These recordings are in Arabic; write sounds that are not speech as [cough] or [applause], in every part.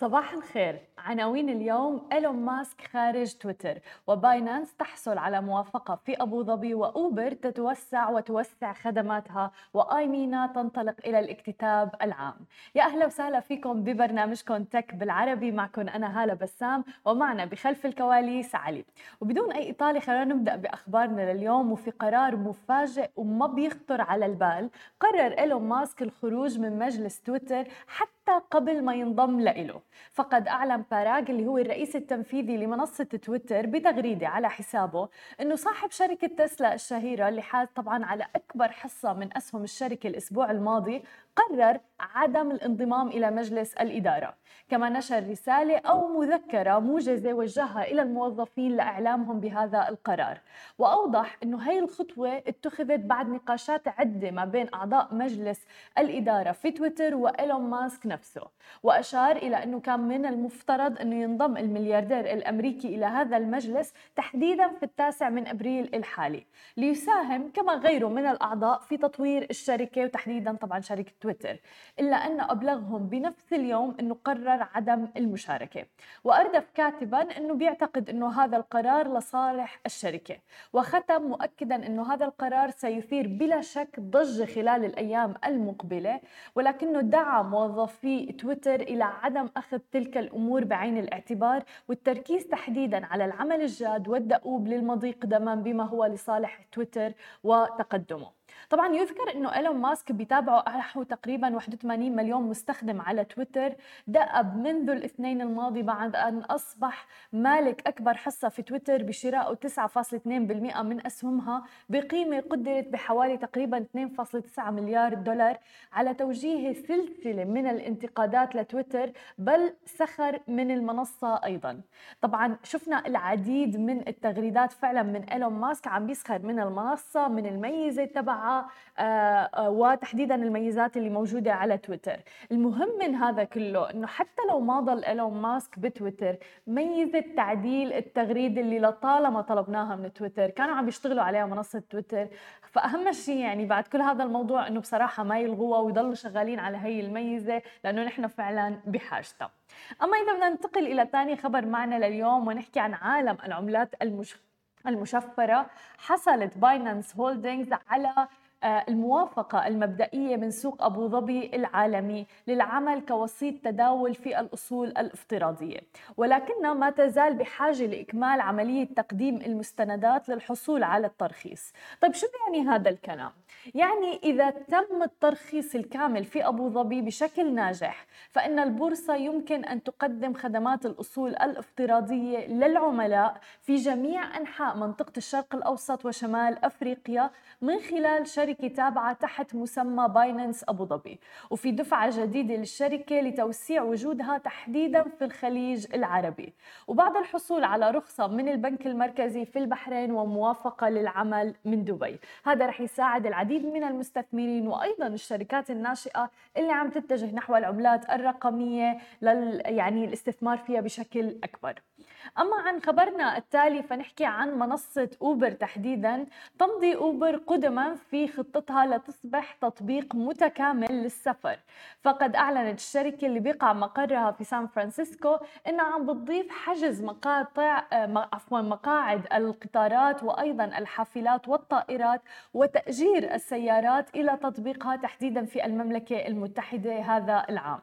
صباح الخير. عناوين اليوم إيلون ماسك خارج تويتر وباينانس تحصل على موافقة في أبو ظبي وأوبر تتوسع وتوسع خدماتها وآيمينا تنطلق إلى الاكتتاب العام. يا أهلا وسهلا فيكم ببرنامجكم Tech بالعربي. معكم أنا هالة بسام ومعنا بخلف الكواليس علي. وبدون أي إطالة خلينا نبدأ بأخبارنا لليوم. وفي قرار مفاجئ وما بيخطر على البال قرر إيلون ماسك الخروج من مجلس تويتر حتى قبل ما ينضم لإله. فقد أعلن باراغ اللي هو الرئيس التنفيذي لمنصة تويتر بتغريدة على حسابه أنه صاحب شركة تسلا الشهيرة اللي حاز طبعا على أكبر حصة من أسهم الشركة الأسبوع الماضي قرر عدم الانضمام إلى مجلس الإدارة. كما نشر رسالة أو مذكرة موجزة وجهها إلى الموظفين لإعلامهم بهذا القرار. وأوضح أنه هي الخطوة اتخذت بعد نقاشات عدة ما بين أعضاء مجلس الإدارة في تويتر وإيلون ماسك نفسه. وأشار إلى أنه كان من المفترض أنه ينضم الملياردير الأمريكي إلى هذا المجلس تحديدا في التاسع من أبريل الحالي. ليساهم كما غيره من الأعضاء في تطوير الشركة وتحديدا طبعا شركة تويتر إلا أن أبلغهم بنفس اليوم أنه قرر عدم المشاركة. وأردف كاتبا أنه بيعتقد أنه هذا القرار لصالح الشركة. وختم مؤكدا أنه هذا القرار سيثير بلا شك ضجة خلال الأيام المقبلة. ولكنه دعا موظفي تويتر إلى عدم أخذ تلك الأمور بعين الاعتبار والتركيز تحديدا على العمل الجاد والدؤوب للمضي قدما بما هو لصالح تويتر وتقدمه. طبعا يذكر إنه إيلون ماسك بيتابعه نحو تقريبا 81 مليون مستخدم على تويتر. دأب منذ الاثنين الماضي بعد أن أصبح مالك أكبر حصة في تويتر بشراء 9.2% من أسهمها بقيمة قدرت بحوالي تقريبا 2.9 مليار دولار على توجيه سلسلة من الانتقادات لتويتر بل سخر من المنصة أيضا. طبعا شفنا العديد من التغريدات فعلا من إيلون ماسك عم بيسخر من المنصة من الميزة تبعها آه، آه، وتحديدا الميزات اللي موجودة على تويتر. المهم من هذا كله إنه حتى لو ما ضل إيلون ماسك بتويتر ميزة تعديل التغريده اللي لطالما طلبناها من تويتر كانوا عم يشتغلوا عليها منصة تويتر. فأهم شيء يعني بعد كل هذا الموضوع إنه بصراحة ما يلغوها ويضلوا شغالين على هي الميزة لأنه نحن فعلا بحاجتها. أما إذا بدنا ننتقل إلى ثاني خبر معنا لليوم ونحكي عن عالم العملات المش المشفرة حصلت باينانس هولدينجز على الموافقة المبدئية من سوق أبو ظبي العالمي للعمل كوسيط تداول في الأصول الافتراضية ولكنها ما تزال بحاجة لإكمال عملية تقديم المستندات للحصول على الترخيص طيب شو يعني هذا الكلام؟ يعني إذا تم الترخيص الكامل في أبو ظبي بشكل ناجح فإن البورصة يمكن أن تقدم خدمات الأصول الافتراضية للعملاء في جميع أنحاء منطقة الشرق الأوسط وشمال أفريقيا من خلال شركة شركة تابعة تحت مسمى بايننس أبو ظبي. وفي دفعة جديدة للشركة لتوسيع وجودها تحديدا في الخليج العربي. وبعد الحصول على رخصة من البنك المركزي في البحرين وموافقة للعمل من دبي. هذا رح يساعد العديد من المستثمرين وأيضا الشركات الناشئة اللي عم تتجه نحو العملات الرقمية لل يعني الاستثمار فيها بشكل أكبر. أما عن خبرنا التالي فنحكي عن منصة أوبر تحديدا. تمضي أوبر قدما في خطتها لتصبح تطبيق متكامل للسفر. فقد أعلنت الشركة اللي بيقع مقرها في سان فرانسيسكو إنها عم بتضيف حجز مقاطع آه، عفوا مقاعد القطارات وأيضا الحافلات والطائرات وتأجير السيارات إلى تطبيقها تحديدا في المملكة المتحدة هذا العام.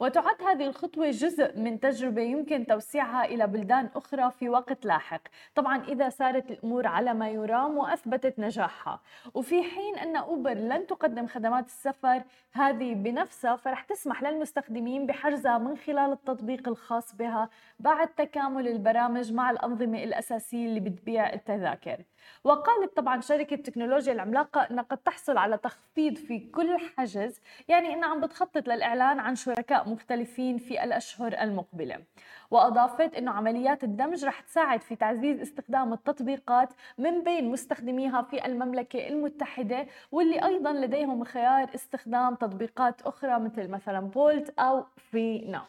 وتعد هذه الخطوة جزء من تجربة يمكن توسيعها إلى بلدان أخرى في وقت لاحق. طبعا إذا سارت الأمور على ما يرام وأثبتت نجاحها. وفي حين أن أوبر لن تقدم خدمات السفر هذه بنفسها فرح تسمح للمستخدمين بحجزها من خلال التطبيق الخاص بها بعد تكامل البرامج مع الأنظمة الأساسية اللي بتبيع التذاكر. وقالت طبعا شركة التكنولوجيا العملاقة أنها قد تحصل على تخفيض في كل حجز يعني أنها عم بتخطط للإعلان عن شركاء مختلفين في الأشهر المقبلة. وأضافت أنه عمليات الدمج رح تساعد في تعزيز استخدام التطبيقات من بين مستخدميها في المملكة المتحدة واللي أيضا لديهم خيار استخدام تطبيقات أخرى مثل مثلا بولت أو في ناو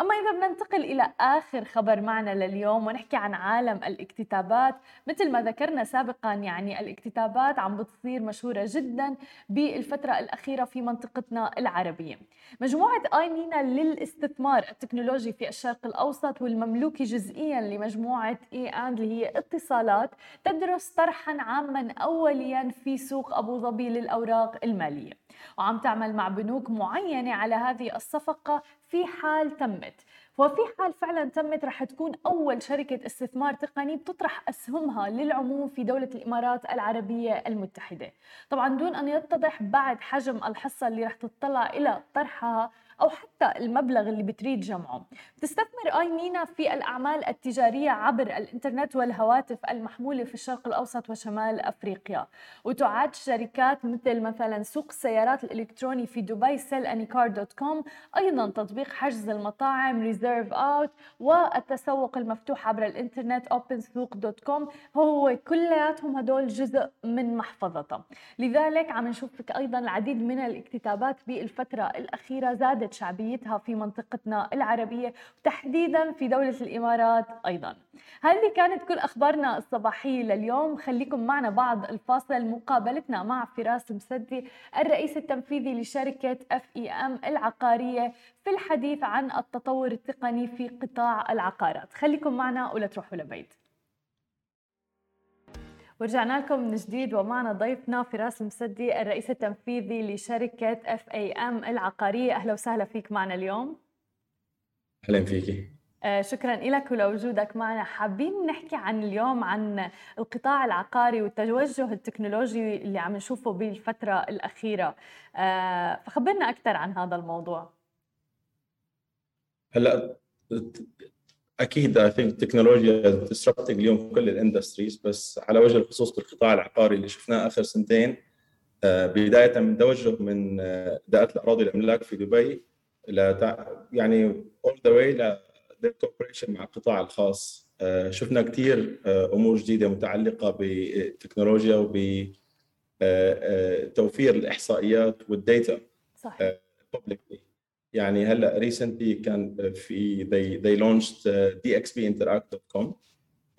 أما إذا بدنا ننتقل إلى آخر خبر معنا لليوم ونحكي عن عالم الاكتتابات مثل ما ذكرنا سابقا يعني الاكتتابات عم بتصير مشهورة جدا بالفترة الأخيرة في منطقتنا العربية. مجموعة آي مينا للاستثمار التكنولوجي في الشرق الأوسط والمملوكي جزئيا لمجموعة إي أند اللي هي اتصالات تدرس طرحا عاما أوليا في سوق أبو ظبي للأوراق المالية. وعم تعمل مع بنوك معينة على هذه الصفقة في حال تمت. وفي حال فعلا تمت رح تكون أول شركة استثمار تقني بتطرح أسهمها للعموم في دولة الإمارات العربية المتحدة. طبعا دون أن يتضح بعد حجم الحصة اللي رح تطلع إلى طرحها أو حتى المبلغ اللي بتريد جمعه. بتستثمر آي مينا في الأعمال التجارية عبر الإنترنت والهواتف المحمولة في الشرق الأوسط وشمال أفريقيا. وتعاد شركات مثل مثلا سوق السيارات الإلكتروني في دبي SellAnyCar.com أيضا تطبيق حجز المطاعم ReserveOut والتسوق المفتوح عبر الإنترنت OpenSooq.com. هو كلياتهم هدول جزء من محفظتها لذلك عم نشوف أيضا العديد من الاكتتابات بالفترة الأخيرة زادت زادت شعبيتها في منطقتنا العربية وتحديدا في دولة الإمارات أيضا. هذه كانت كل أخبارنا الصباحية لليوم. خليكم معنا بعد الفاصل. مقابلتنا مع فراس مسدي الرئيس التنفيذي لشركة اف اي ام العقارية في الحديث عن التطور التقني في قطاع العقارات. خليكم معنا ولا تروحوا لبعيد. ورجعنا لكم من جديد ومعنا ضيفنا فراس المسدي الرئيس التنفيذي لشركة اف اي ام العقارية. أهلا وسهلا فيك معنا اليوم. أهلا فيكي. آه شكرا لك ولوجودك معنا. حابين نحكي عن اليوم عن القطاع العقاري والتوجه التكنولوجي اللي عم نشوفه بالفترة الأخيرة. آه فخبرنا أكثر عن هذا الموضوع. هلأ أكيد I think التكنولوجيا disrupting اليوم كل ال industries بس على وجه الخصوص بالقطاع العقاري اللي شفناه آخر سنتين آه، بداية من توجه من اداره الأراضي الأملاك في دبي ل يعني all the way لل cooperation مع القطاع الخاص. آه، شفنا كثير آه، أمور جديدة متعلقة بالتكنولوجيا وبتوفير الإحصائيات وال data صحيح. يعني هلأ recently كان في they they launched dxbinteract.com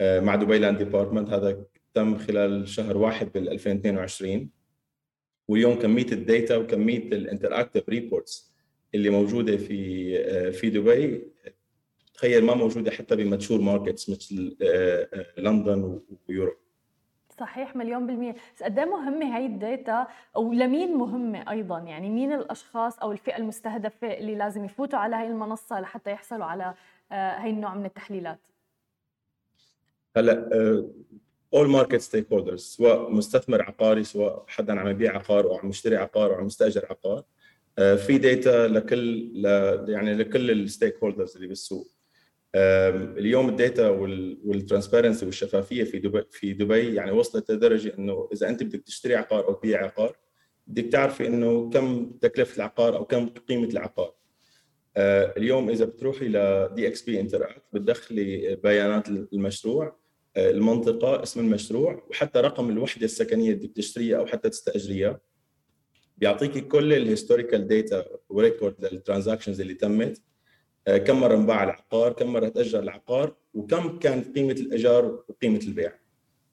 مع دبي Land Department هذا تم خلال شهر واحد بال 2022 واليوم كميه ال data وكميه ال interactive reports اللي موجودة في في دبي تخيل ما موجودة حتى ب mature markets مثل لندن و Europe. صحيح مليون بالمية. بس قد إيه مهمة هاي ال data؟ ولمين مهمة أيضا؟ يعني مين الأشخاص أو الفئة المستهدفة اللي لازم يفوتوا على هاي المنصة لحتى يحصلوا على آه، هاي النوع من التحليلات؟ هلأ all market stakeholders سواء مستثمر عقاري سواء حدا عم يبيع عقار أو عم يشتري عقار أو عم يستأجر عقار آه، في data لكل يعني لكل ال stakeholders اللي بالسوق. اليوم ال data وال transparency والشفافية في دبي في دبي يعني وصلت لدرجة إنه إذا أنت بدك تشتري عقار أو تبيع عقار بدك تعرفي إنه كم تكلفة العقار أو كم قيمة العقار. أه، اليوم إذا بتروحي ل DXB Interact بتدخلي بيانات المشروع أه، المنطقة اسم المشروع وحتى رقم الوحدة السكنية اللي بدك تشتريها أو حتى تستأجريها. بيعطيكي كل ال historical data و record لل transactions اللي تمت. آه، كم مرة انباع العقار كم مرة تأجر العقار وكم كانت قيمة الإيجار وقيمة البيع.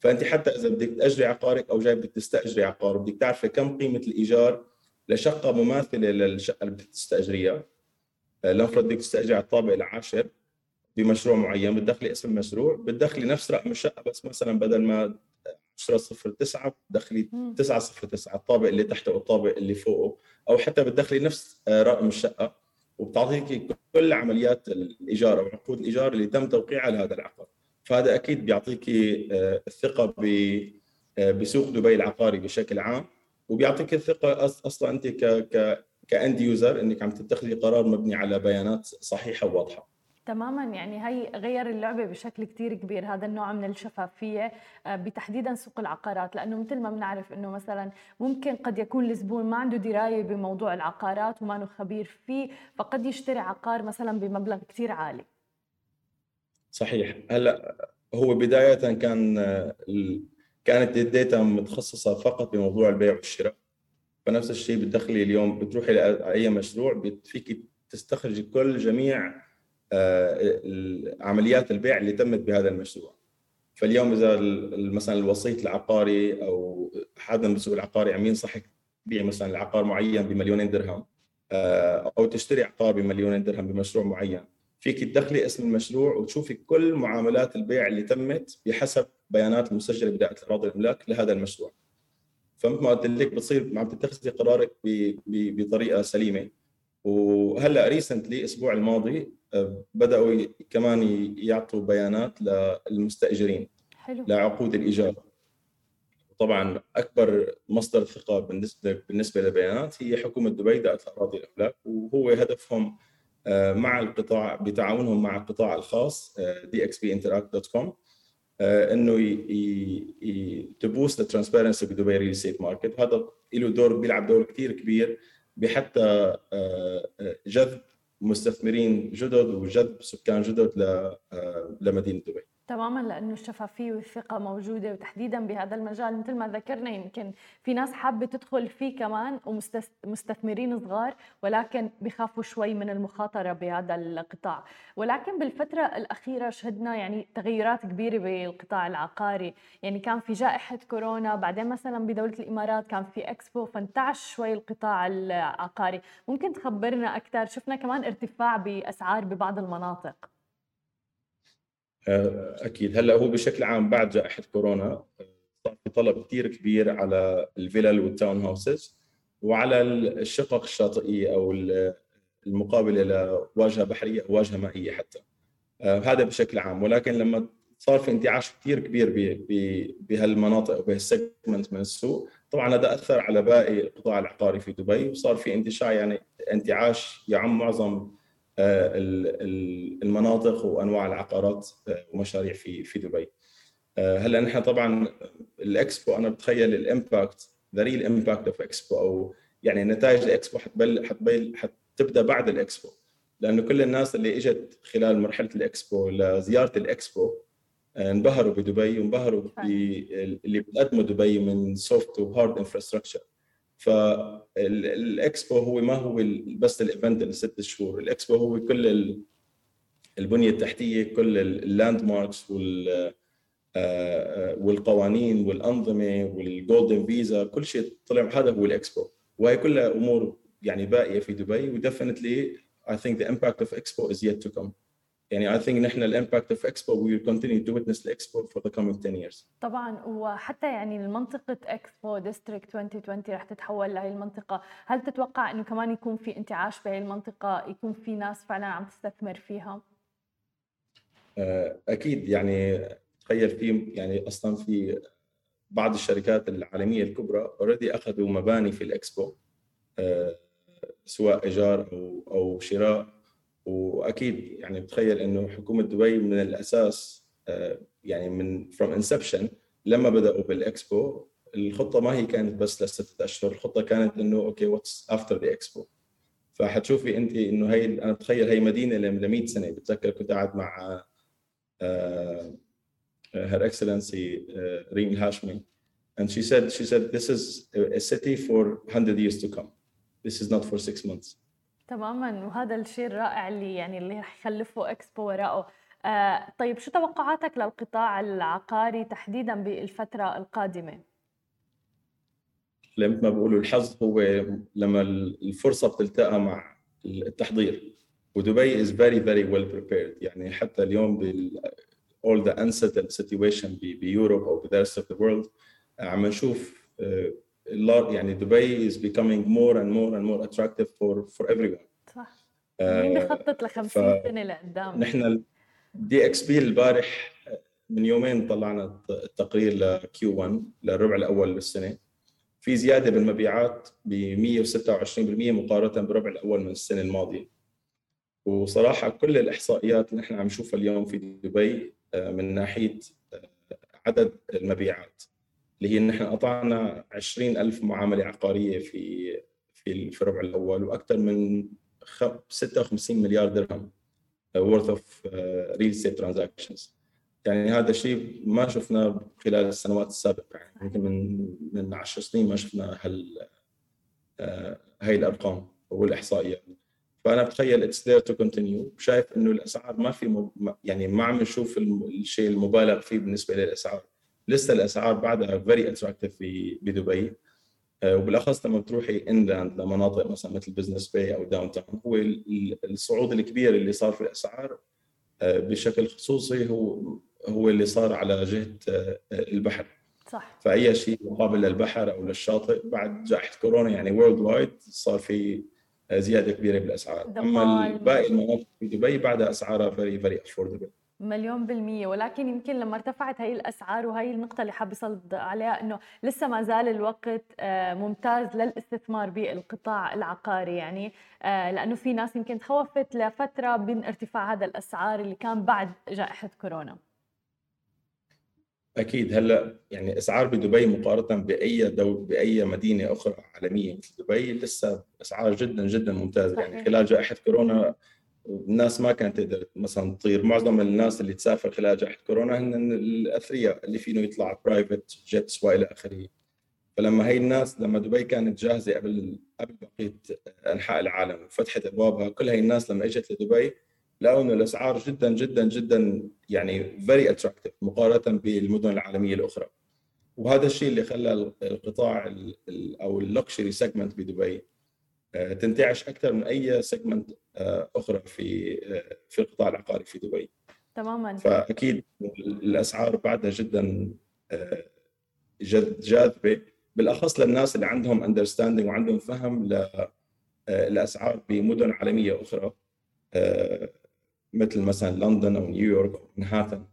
فأنت حتى إذا بدك تأجري عقارك أو جاي بدك تستأجري عقار وبدك تعرفي كم قيمة الإيجار لشقة مماثلة للشقة اللي بدك تستأجريها. آه، لنفرض بدك تستأجري على الطابق العاشر بمشروع معين بتدخلي اسم المشروع بتدخلي نفس رقم الشقة بس مثلا بدل ما 10 0 9 بتدخلي 9 0 9 الطابق اللي تحته والطابق اللي فوقه أو حتى بتدخلي نفس آه، رقم الشقة. وبتعطيك كل عمليات الايجار أو عقود الايجار اللي تم توقيعها لهذا العقار. فهذا أكيد بيعطيك آه، الثقة آه، بسوق دبي العقاري بشكل عام وبيعطيك الثقة أصلا أنت ك ك كأند يوزر إنك عم تتخذي قرار مبني على بيانات صحيحة وواضحة. تماما يعني هي غير اللعبة بشكل كتير كبير هذا النوع من الشفافية آه، بتحديدا سوق العقارات. لأنه مثل ما بنعرف إنه مثلا ممكن قد يكون الزبون ما عنده دراية بموضوع العقارات وما خبير فيه فقد يشتري عقار مثلا بمبلغ كتير عالي. صحيح. هلا هو بداية كان كانت الداتا متخصصة فقط بموضوع البيع والشراء. فنفس الشيء بتدخلي اليوم بتروحي لأي مشروع فيك تستخرجي كل جميع عمليات البيع اللي تمت بهذا المشروع. فاليوم إذا مثلا الوسيط العقاري أو حدا من السوق العقاري عم ينصحك تبيع مثلا العقار معين بمليونين درهم آه، أو تشتري عقار بمليونين درهم بمشروع معين. فيك تدخلي اسم المشروع وتشوفي كل معاملات البيع اللي تمت بحسب بيانات المسجلة بدائره الاراضي الاملاك لهذا المشروع. فمثل ما قلت لك بتصير عم تتخذي قرارك بطريقة سليمة. وهلأ recently الأسبوع الماضي آه، بدأوا كمان يعطوا بيانات للمستأجرين حلو. لعقود الإيجار طبعا أكبر مصدر ثقة بالنسبة بالنسبة للبيانات هي حكومة دبي دائره الاراضي الاملاك وهو هدفهم آه، مع القطاع بتعاونهم مع القطاع الخاص DXB Interact dot com إنه ت boost ال transparency ب Dubai real estate market هذا له دور بيلعب دور كثير كبير بحتى آه، آه، جذب مستثمرين جدد وجذب سكان جدد لمدينة دبي. تماما لأنه الشفافيه والثقه موجودة وتحديدا بهذا المجال. مثل ما ذكرنا يمكن في ناس حابة تدخل فيه كمان ومستثمرين صغار ولكن بخافوا شوي من المخاطرة بهذا القطاع. ولكن بالفترة الأخيرة شهدنا يعني تغيرات كبيرة بالقطاع العقاري. يعني كان في جائحة كورونا بعدين مثلا بدولة الإمارات كان في إكسبو فانتعش شوي القطاع العقاري. ممكن تخبرنا أكثر؟ شفنا كمان ارتفاع بأسعار ببعض المناطق. أكيد. هلأ هو بشكل عام بعد جائحة كورونا صار في طلب كثير كبير على الفلل والتاون هاوسز وعلى الشقق الشاطئية أو المقابلة لواجهة بحرية أو واجهة مائية حتى. آه، هذا بشكل عام. ولكن لما صار في انتعاش كثير كبير بهالمناطق وبهال segment من السوق طبعا هذا أثر على باقي القطاع العقاري في دبي وصار في انتشار يعني انتعاش يعم معظم آه، المناطق وأنواع العقارات آه، ومشاريع في في دبي. آه، هلأ نحن طبعا الإكسبو أنا بتخيل ال impact the real impact of Expo أو يعني نتائج الإكسبو حتبل حتبل حتبدأ بعد الإكسبو. لأنه كل الناس اللي إجت خلال مرحلة الإكسبو لزيارة الإكسبو انبهروا بدبي وانبهروا باللي بتقدمه دبي من soft و hard infrastructure فالاكسبو هو ما هو بس ال event الست شهور. الإكسبو هو كل البنية التحتية كل ال landmarks وال آه، آه، والقوانين والأنظمة وال golden visa كل شيء طلع هذا هو الإكسبو وهي كلها أمور يعني باقية في دبي و definitely I think the impact of Expo is yet to come. يعني I think نحن ال impact of Expo continue to witness the expo for the coming 10 years. طبعا وحتى يعني المنطقة Expo District 2020 رح تتحول لهي المنطقة، هل تتوقع إنه كمان يكون في انتعاش بهي المنطقة، يكون في ناس فعلا عم تستثمر فيها؟ آه، أكيد يعني تخيل في يعني أصلا في بعض الشركات العالمية الكبرى already أخذوا مباني في الإكسبو آه، سواء إيجار أو أو شراء. وأكيد يعني بتخيل إنه حكومة دبي من الأساس آه، يعني من from inception لما بدأوا بالإكسبو الخطة ما هي كانت بس لستة أشهر الخطة كانت إنه okay what's after the Expo. فحتشوفي انت إنه هي أنا بتخيل هي مدينة ل 100 سنة بتذكر كنت قاعد مع Her Excellency ريم الهاشمي and she said she said this is a city for 100 years to come. This is not for six months. تماما. وهذا الشيء الرائع اللي يعني اللي رح يخلفه إكسبو وراءه. آه طيب شو توقعاتك للقطاع العقاري تحديدا بالفترة القادمة؟ مثل ما بقولوا الحظ هو لما الفرصة بتلتقى مع التحضير. ودبي is very very well prepared. يعني حتى اليوم بال all the unsettled situation ب Europe أو ب the rest of the world عم نشوف آه، يعني دبي is becoming more and more and more attractive for for everyone. صح. آه، مين بخطط ل 50 سنة لقدام؟ نحن DXB البارح من يومين طلعنا التقرير ل Q1 للربع الأول للسنه في زيادة بالمبيعات ب 126% مقارنة بالربع الأول من السنة الماضية. وصراحة كل الإحصائيات اللي نحن عم نشوفها اليوم في دبي آه، من ناحية آه، عدد المبيعات اللي هي نحن قطعنا 20 ألف معاملة عقارية في في الربع الأول وأكثر من 56 مليار درهم worth of real estate transactions. يعني هذا الشيء ما شفناه خلال السنوات السابقة يعني يمكن من من 10 سنين ما شفنا هال هاي الأرقام والإحصائيات. فأنا بتخيل it's there to continue شايف إنه الأسعار ما في م... يعني ما عم نشوف الشيء المبالغ فيه بالنسبة للأسعار. لسه الأسعار بعدها very attractive في بدبي آه، وبالأخص لما بتروحي inland لمناطق مثلا مثل Business Bay أو Downtown هو الصعود الكبير اللي صار في الأسعار آه، بشكل خصوصي هو هو اللي صار على جهة آه، البحر. صح. فأي شيء مقابل للبحر أو للشاطئ بعد جائحة كورونا يعني worldwide صار في زيادة كبيرة بالأسعار. أما باقي المناطق في دبي بعدها اسعارها very very affordable مليون بالمية. ولكن يمكن لما ارتفعت هاي الأسعار وهي النقطة اللي حاب يصل عليها أنه لسه ما زال الوقت آه، ممتاز للاستثمار بالقطاع العقاري. يعني آه، لأنه في ناس يمكن تخوفت لفترة من ارتفاع هذا الأسعار اللي كان بعد جائحة كورونا. أكيد. هلأ يعني إسعار بدبي مقارنة بأي دول بأي مدينة أخرى عالمية مثل دبي لسه إسعار جدا جدا ممتازه يعني خلال جائحة كورونا الناس ما كانت تقدر مثلا تطير. معظم الناس اللي تسافر خلال جائحة كورونا هن الأثرياء اللي فينه يطلع private jets وإلى آخره. فلما هي الناس لما دبي كانت جاهزة قبل قبل بقية أنحاء العالم وفتحت أبوابها كل هي الناس لما إجت لدبي لقوا انه الأسعار جدا جدا جدا يعني very attractive مقارنة بالمدن العالمية الأخرى. وهذا الشيء اللي خلى القطاع أو ال luxury segment بدبي آه، تنتعش أكثر من أي segment آه، أخرى في آه، في القطاع العقاري في دبي. تماما. فأكيد الأسعار بعدها جدا جد جاذبة. بالأخص للناس اللي عندهم understanding وعندهم فهم للاسعار بمدن عالمية أخرى مثل مثلا لندن أو نيويورك أو منهاتن.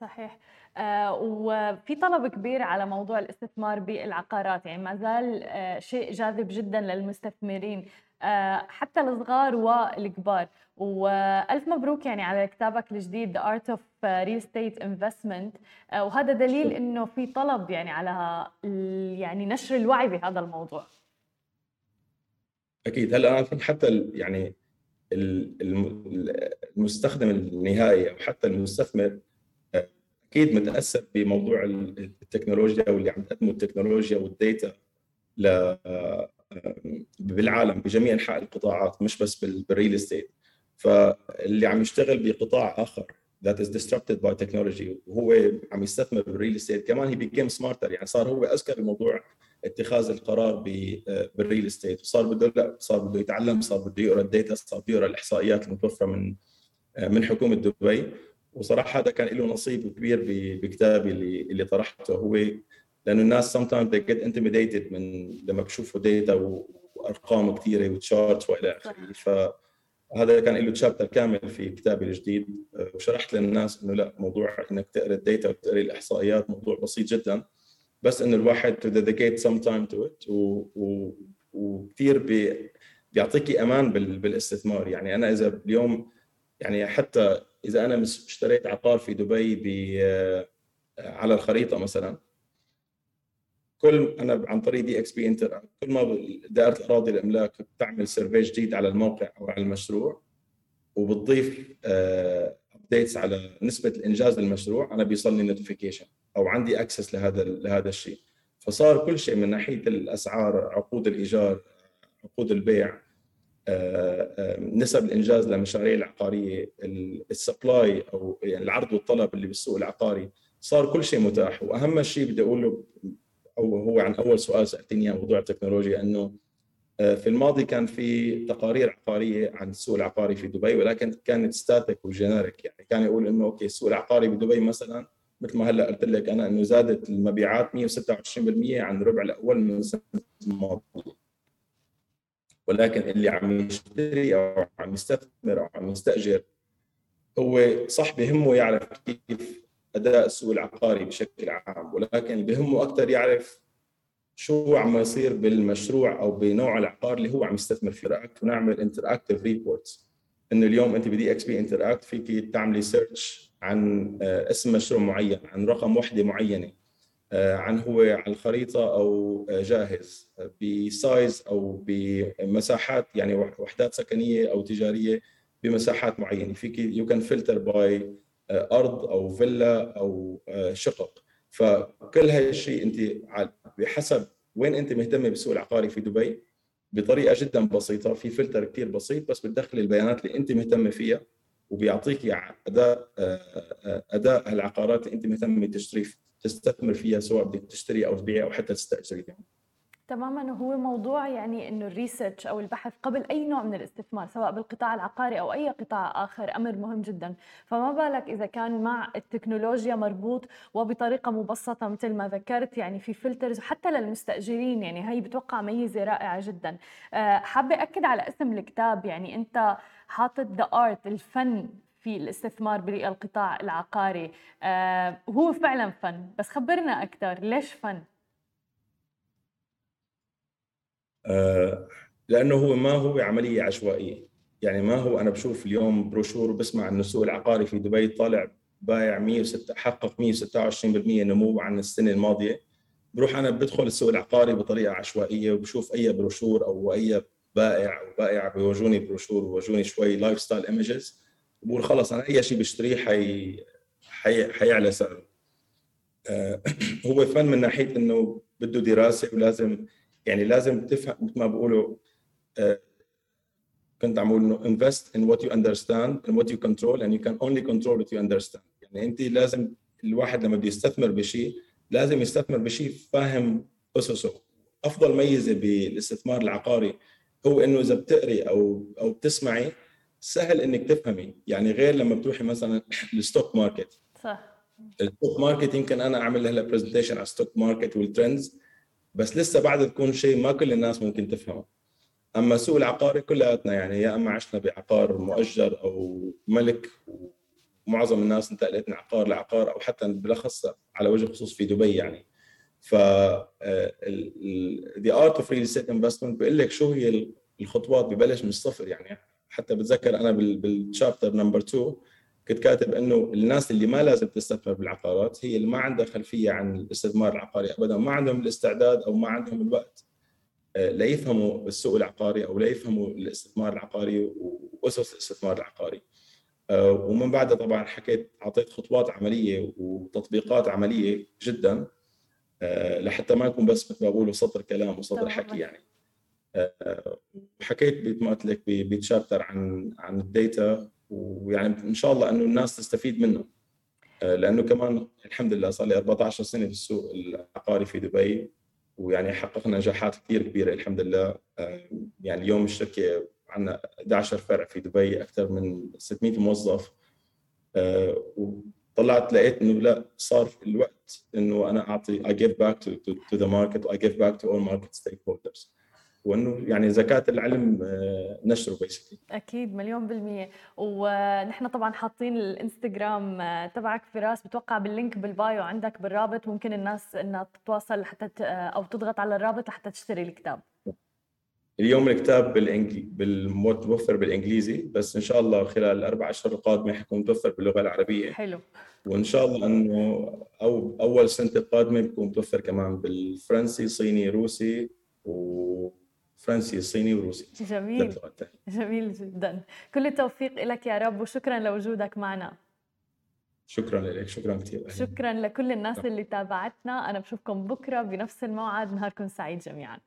صحيح. آه وفي طلب كبير على موضوع الاستثمار بالعقارات. يعني ما زال آه شيء جاذب جدا للمستثمرين آه حتى الصغار والكبار. وألف مبروك يعني على كتابك الجديد The Art of Real Estate Investment. آه وهذا دليل إنه في طلب يعني على يعني نشر الوعي بهذا الموضوع. أكيد. هلأ أنا حتى يعني المستخدم النهائي أو حتى المستثمر أكيد متأثر بموضوع التكنولوجيا واللي عم تقدمه التكنولوجيا وال data ل بالعالم بجميع أنحاء القطاعات مش بس بال real estate فاللي عم يشتغل بقطاع آخر that is disrupted by technology. وهو عم يستثمر بال real estate كمان هي became smarter يعني صار هو أذكى بموضوع اتخاذ القرار بال real estate وصار بده لا صار بده يتعلم صار بده يقرأ ال data صار بده يقرا الإحصائيات المتوفرة من من حكومة دبي. وصراحة هذا كان له نصيب كبير بكتابي اللي اللي طرحته. هو لأنه الناس sometimes they get intimidated من لما بشوفوا data وأرقام كثيره و chart وإلى آخره. فهذا كان له chapter كامل في كتابي الجديد. وشرحت للناس إنه لا موضوع إنك تقرأ ال data وتقرأ الإحصائيات موضوع بسيط جدا. بس إنه الواحد to dedicate some time to it و, و, وكثير بي بيعطيكي أمان بالاستثمار. يعني أنا إذا اليوم يعني حتى إذا أنا اشتريت عقار في دبي على الخريطة مثلا كل أنا عن طريق DXB Interact كل ما دائرة الأراضي الأملاك بتعمل survey جديد على الموقع أو على المشروع وبتضيف updates آه، على نسبة الإنجاز للمشروع أنا بيوصلني notification أو عندي access لهذا لهذا الشيء. فصار كل شيء من ناحية الأسعار عقود الإيجار عقود البيع آه، آه، نسب الإنجاز للمشاريع العقارية ال supply أو يعني العرض والطلب اللي بالسوق العقاري صار كل شيء متاح. وأهم شيء بدي أقوله أو هو عن أول سؤال سألتني عن موضوع التكنولوجيا إنه آه، في الماضي كان في تقارير عقارية عن السوق العقاري في دبي ولكن كانت static و generic يعني كان يقول إنه okay السوق العقاري بدبي مثلا مثل ما هلأ قلت لك أنا إنه زادت المبيعات 126% عن الربع الأول من السنة الماضية. ولكن اللي عم يشتري أو عم يستثمر أو عم يستأجر هو صح بهمه يعرف كيف أداء السوق العقاري بشكل عام ولكن اللي بهمه أكثر يعرف شو عم يصير بالمشروع أو بنوع العقار اللي هو عم يستثمر فيه. ونعمل interactive reports إنه اليوم أنت ب DXB Interact فيك تعملي search عن آه، اسم مشروع معين عن رقم وحدة معينة آه، عن هو على الخريطة أو آه، جاهز ب size أو بمساحات يعني وحدات سكنية أو تجارية بمساحات معينة. فيك you can filter by أرض أو فيلا أو شقق فكل هالشيء أنت بحسب وين أنت مهتمة بالسوق العقاري في دبي بطريقة جدا بسيطة في فلتر كثير بسيط بس بتدخل البيانات اللي أنت مهتم فيها وبيعطيك أداء أداء العقارات اللي أنت مهتم تشتري تستثمر فيها سواء بدك تشتري أو تبيع أو حتى تستاجري يعني. تماما هو موضوع يعني إنه ال research أو البحث قبل أي نوع من الاستثمار سواء بالقطاع العقاري أو أي قطاع آخر أمر مهم جدا. فما بالك إذا كان مع التكنولوجيا مربوط وبطريقة مبسطة مثل ما ذكرت يعني في filters وحتى للمستأجرين يعني هي بتوقع ميزة رائعة جدا. آه، حابة أكد على اسم الكتاب يعني أنت حاطط The Art الفن في الاستثمار بالقطاع العقاري. آه، هو فعلا فن بس خبرنا أكثر ليش فن آه، لأنه هو ما هو عملية عشوائية. يعني ما هو أنا بشوف اليوم بروشور وبسمع إنه السوق العقاري في دبي طالع بايع 106 حقق 126% نمو عن السنة الماضية. بروح أنا بدخل السوق العقاري بطريقة عشوائية وبشوف أي بروشور أو أي بائع أو بائع بيورجوني بروشور بيورجوني شوي lifestyle images بقول خلص أنا أي شيء بشتريه حي حي حيعلى سعره. آه، [clears throat] هو فن من ناحية إنه بده دراسة ولازم يعني لازم تفهم مثل ما بقولوا uh, كنت عم بقول إنه invest in what you understand and what you control and you can only control what you understand. يعني أنت لازم الواحد لما بده يستثمر بشيء لازم يستثمر بشيء فاهم أسسه. أفضل ميزة بالاستثمار العقاري هو إنه إذا بتقري أو أو بتسمعي سهل إنك تفهمي. يعني غير لما بتروحي مثلا [coughs] ال stock market صح. ال stock market يمكن أنا أعمل هلا presentation على ال stock market وال trends بس لسه بعد تكون شيء ما كل الناس ممكن تفهمه. أما السوق العقاري كلياتنا يعني يا أما عشنا بعقار مؤجر أو ملك ومعظم الناس انتقلت من عقار لعقار أو حتى بالأخص على وجه الخصوص في دبي يعني. ف The Art of Real Estate Investment بيقول لك شو هي الخطوات ببلش من الصفر يعني. حتى بتذكر أنا بال chapter number 2 كنت كاتب إنه الناس اللي ما لازم تستثمر بالعقارات هي اللي ما عندها خلفية عن الاستثمار العقاري ابدا ما عندهم الاستعداد أو ما عندهم الوقت آه، ليفهموا السوق العقاري أو ليفهموا الاستثمار العقاري وأسس الاستثمار العقاري. آه، ومن بعدها طبعا حكيت أعطيت خطوات عملية وتطبيقات عملية جدا آه، لحتى ما يكون بس مثل ما بقولوا سطر كلام وسطر حكي يعني. حكيت مثل ما قلت لك بتشابتر عن عن الداتا ويعني إن شاء الله إنه الناس تستفيد منه. آه، لأنه كمان الحمد لله صار لي 14 سنة في السوق العقاري في دبي ويعني حققنا نجاحات كثير كبيرة الحمد لله. آه، يعني اليوم الشركة عندنا 11 فرع في دبي أكثر من 600 موظف. آه، وطلعت لقيت إنه لا صار الوقت إنه أنا أعطي give back to, to, to the market I give back to all market stakeholders. وإنه يعني زكاة العلم آه، نشره basically أكيد مليون بالمية. ونحن طبعا حاطين الإنستغرام آه، تبعك فراس بتوقع بال link بال bio عندك بالرابط. ممكن الناس إنها تتواصل حتى أو تضغط على الرابط لحتى تشتري الكتاب. اليوم الكتاب بالانجلي متوفر بالإنجليزي. بس إن شاء الله خلال الاربع أشهر القادمة حيكون متوفر باللغة العربية. حلو. وإن شاء الله إنه أو أول سنة القادمة بيكون متوفر كمان بالفرنسي صيني روسي و فرنسي صيني وروسي جميل. جميل جدا. كل التوفيق لك يا رب وشكرا لوجودك معنا. شكرا لك شكرا كثير شكرا لكل الناس اللي تابعتنا. أنا بشوفكم بكرة بنفس الموعد. نهاركم سعيد جميعا.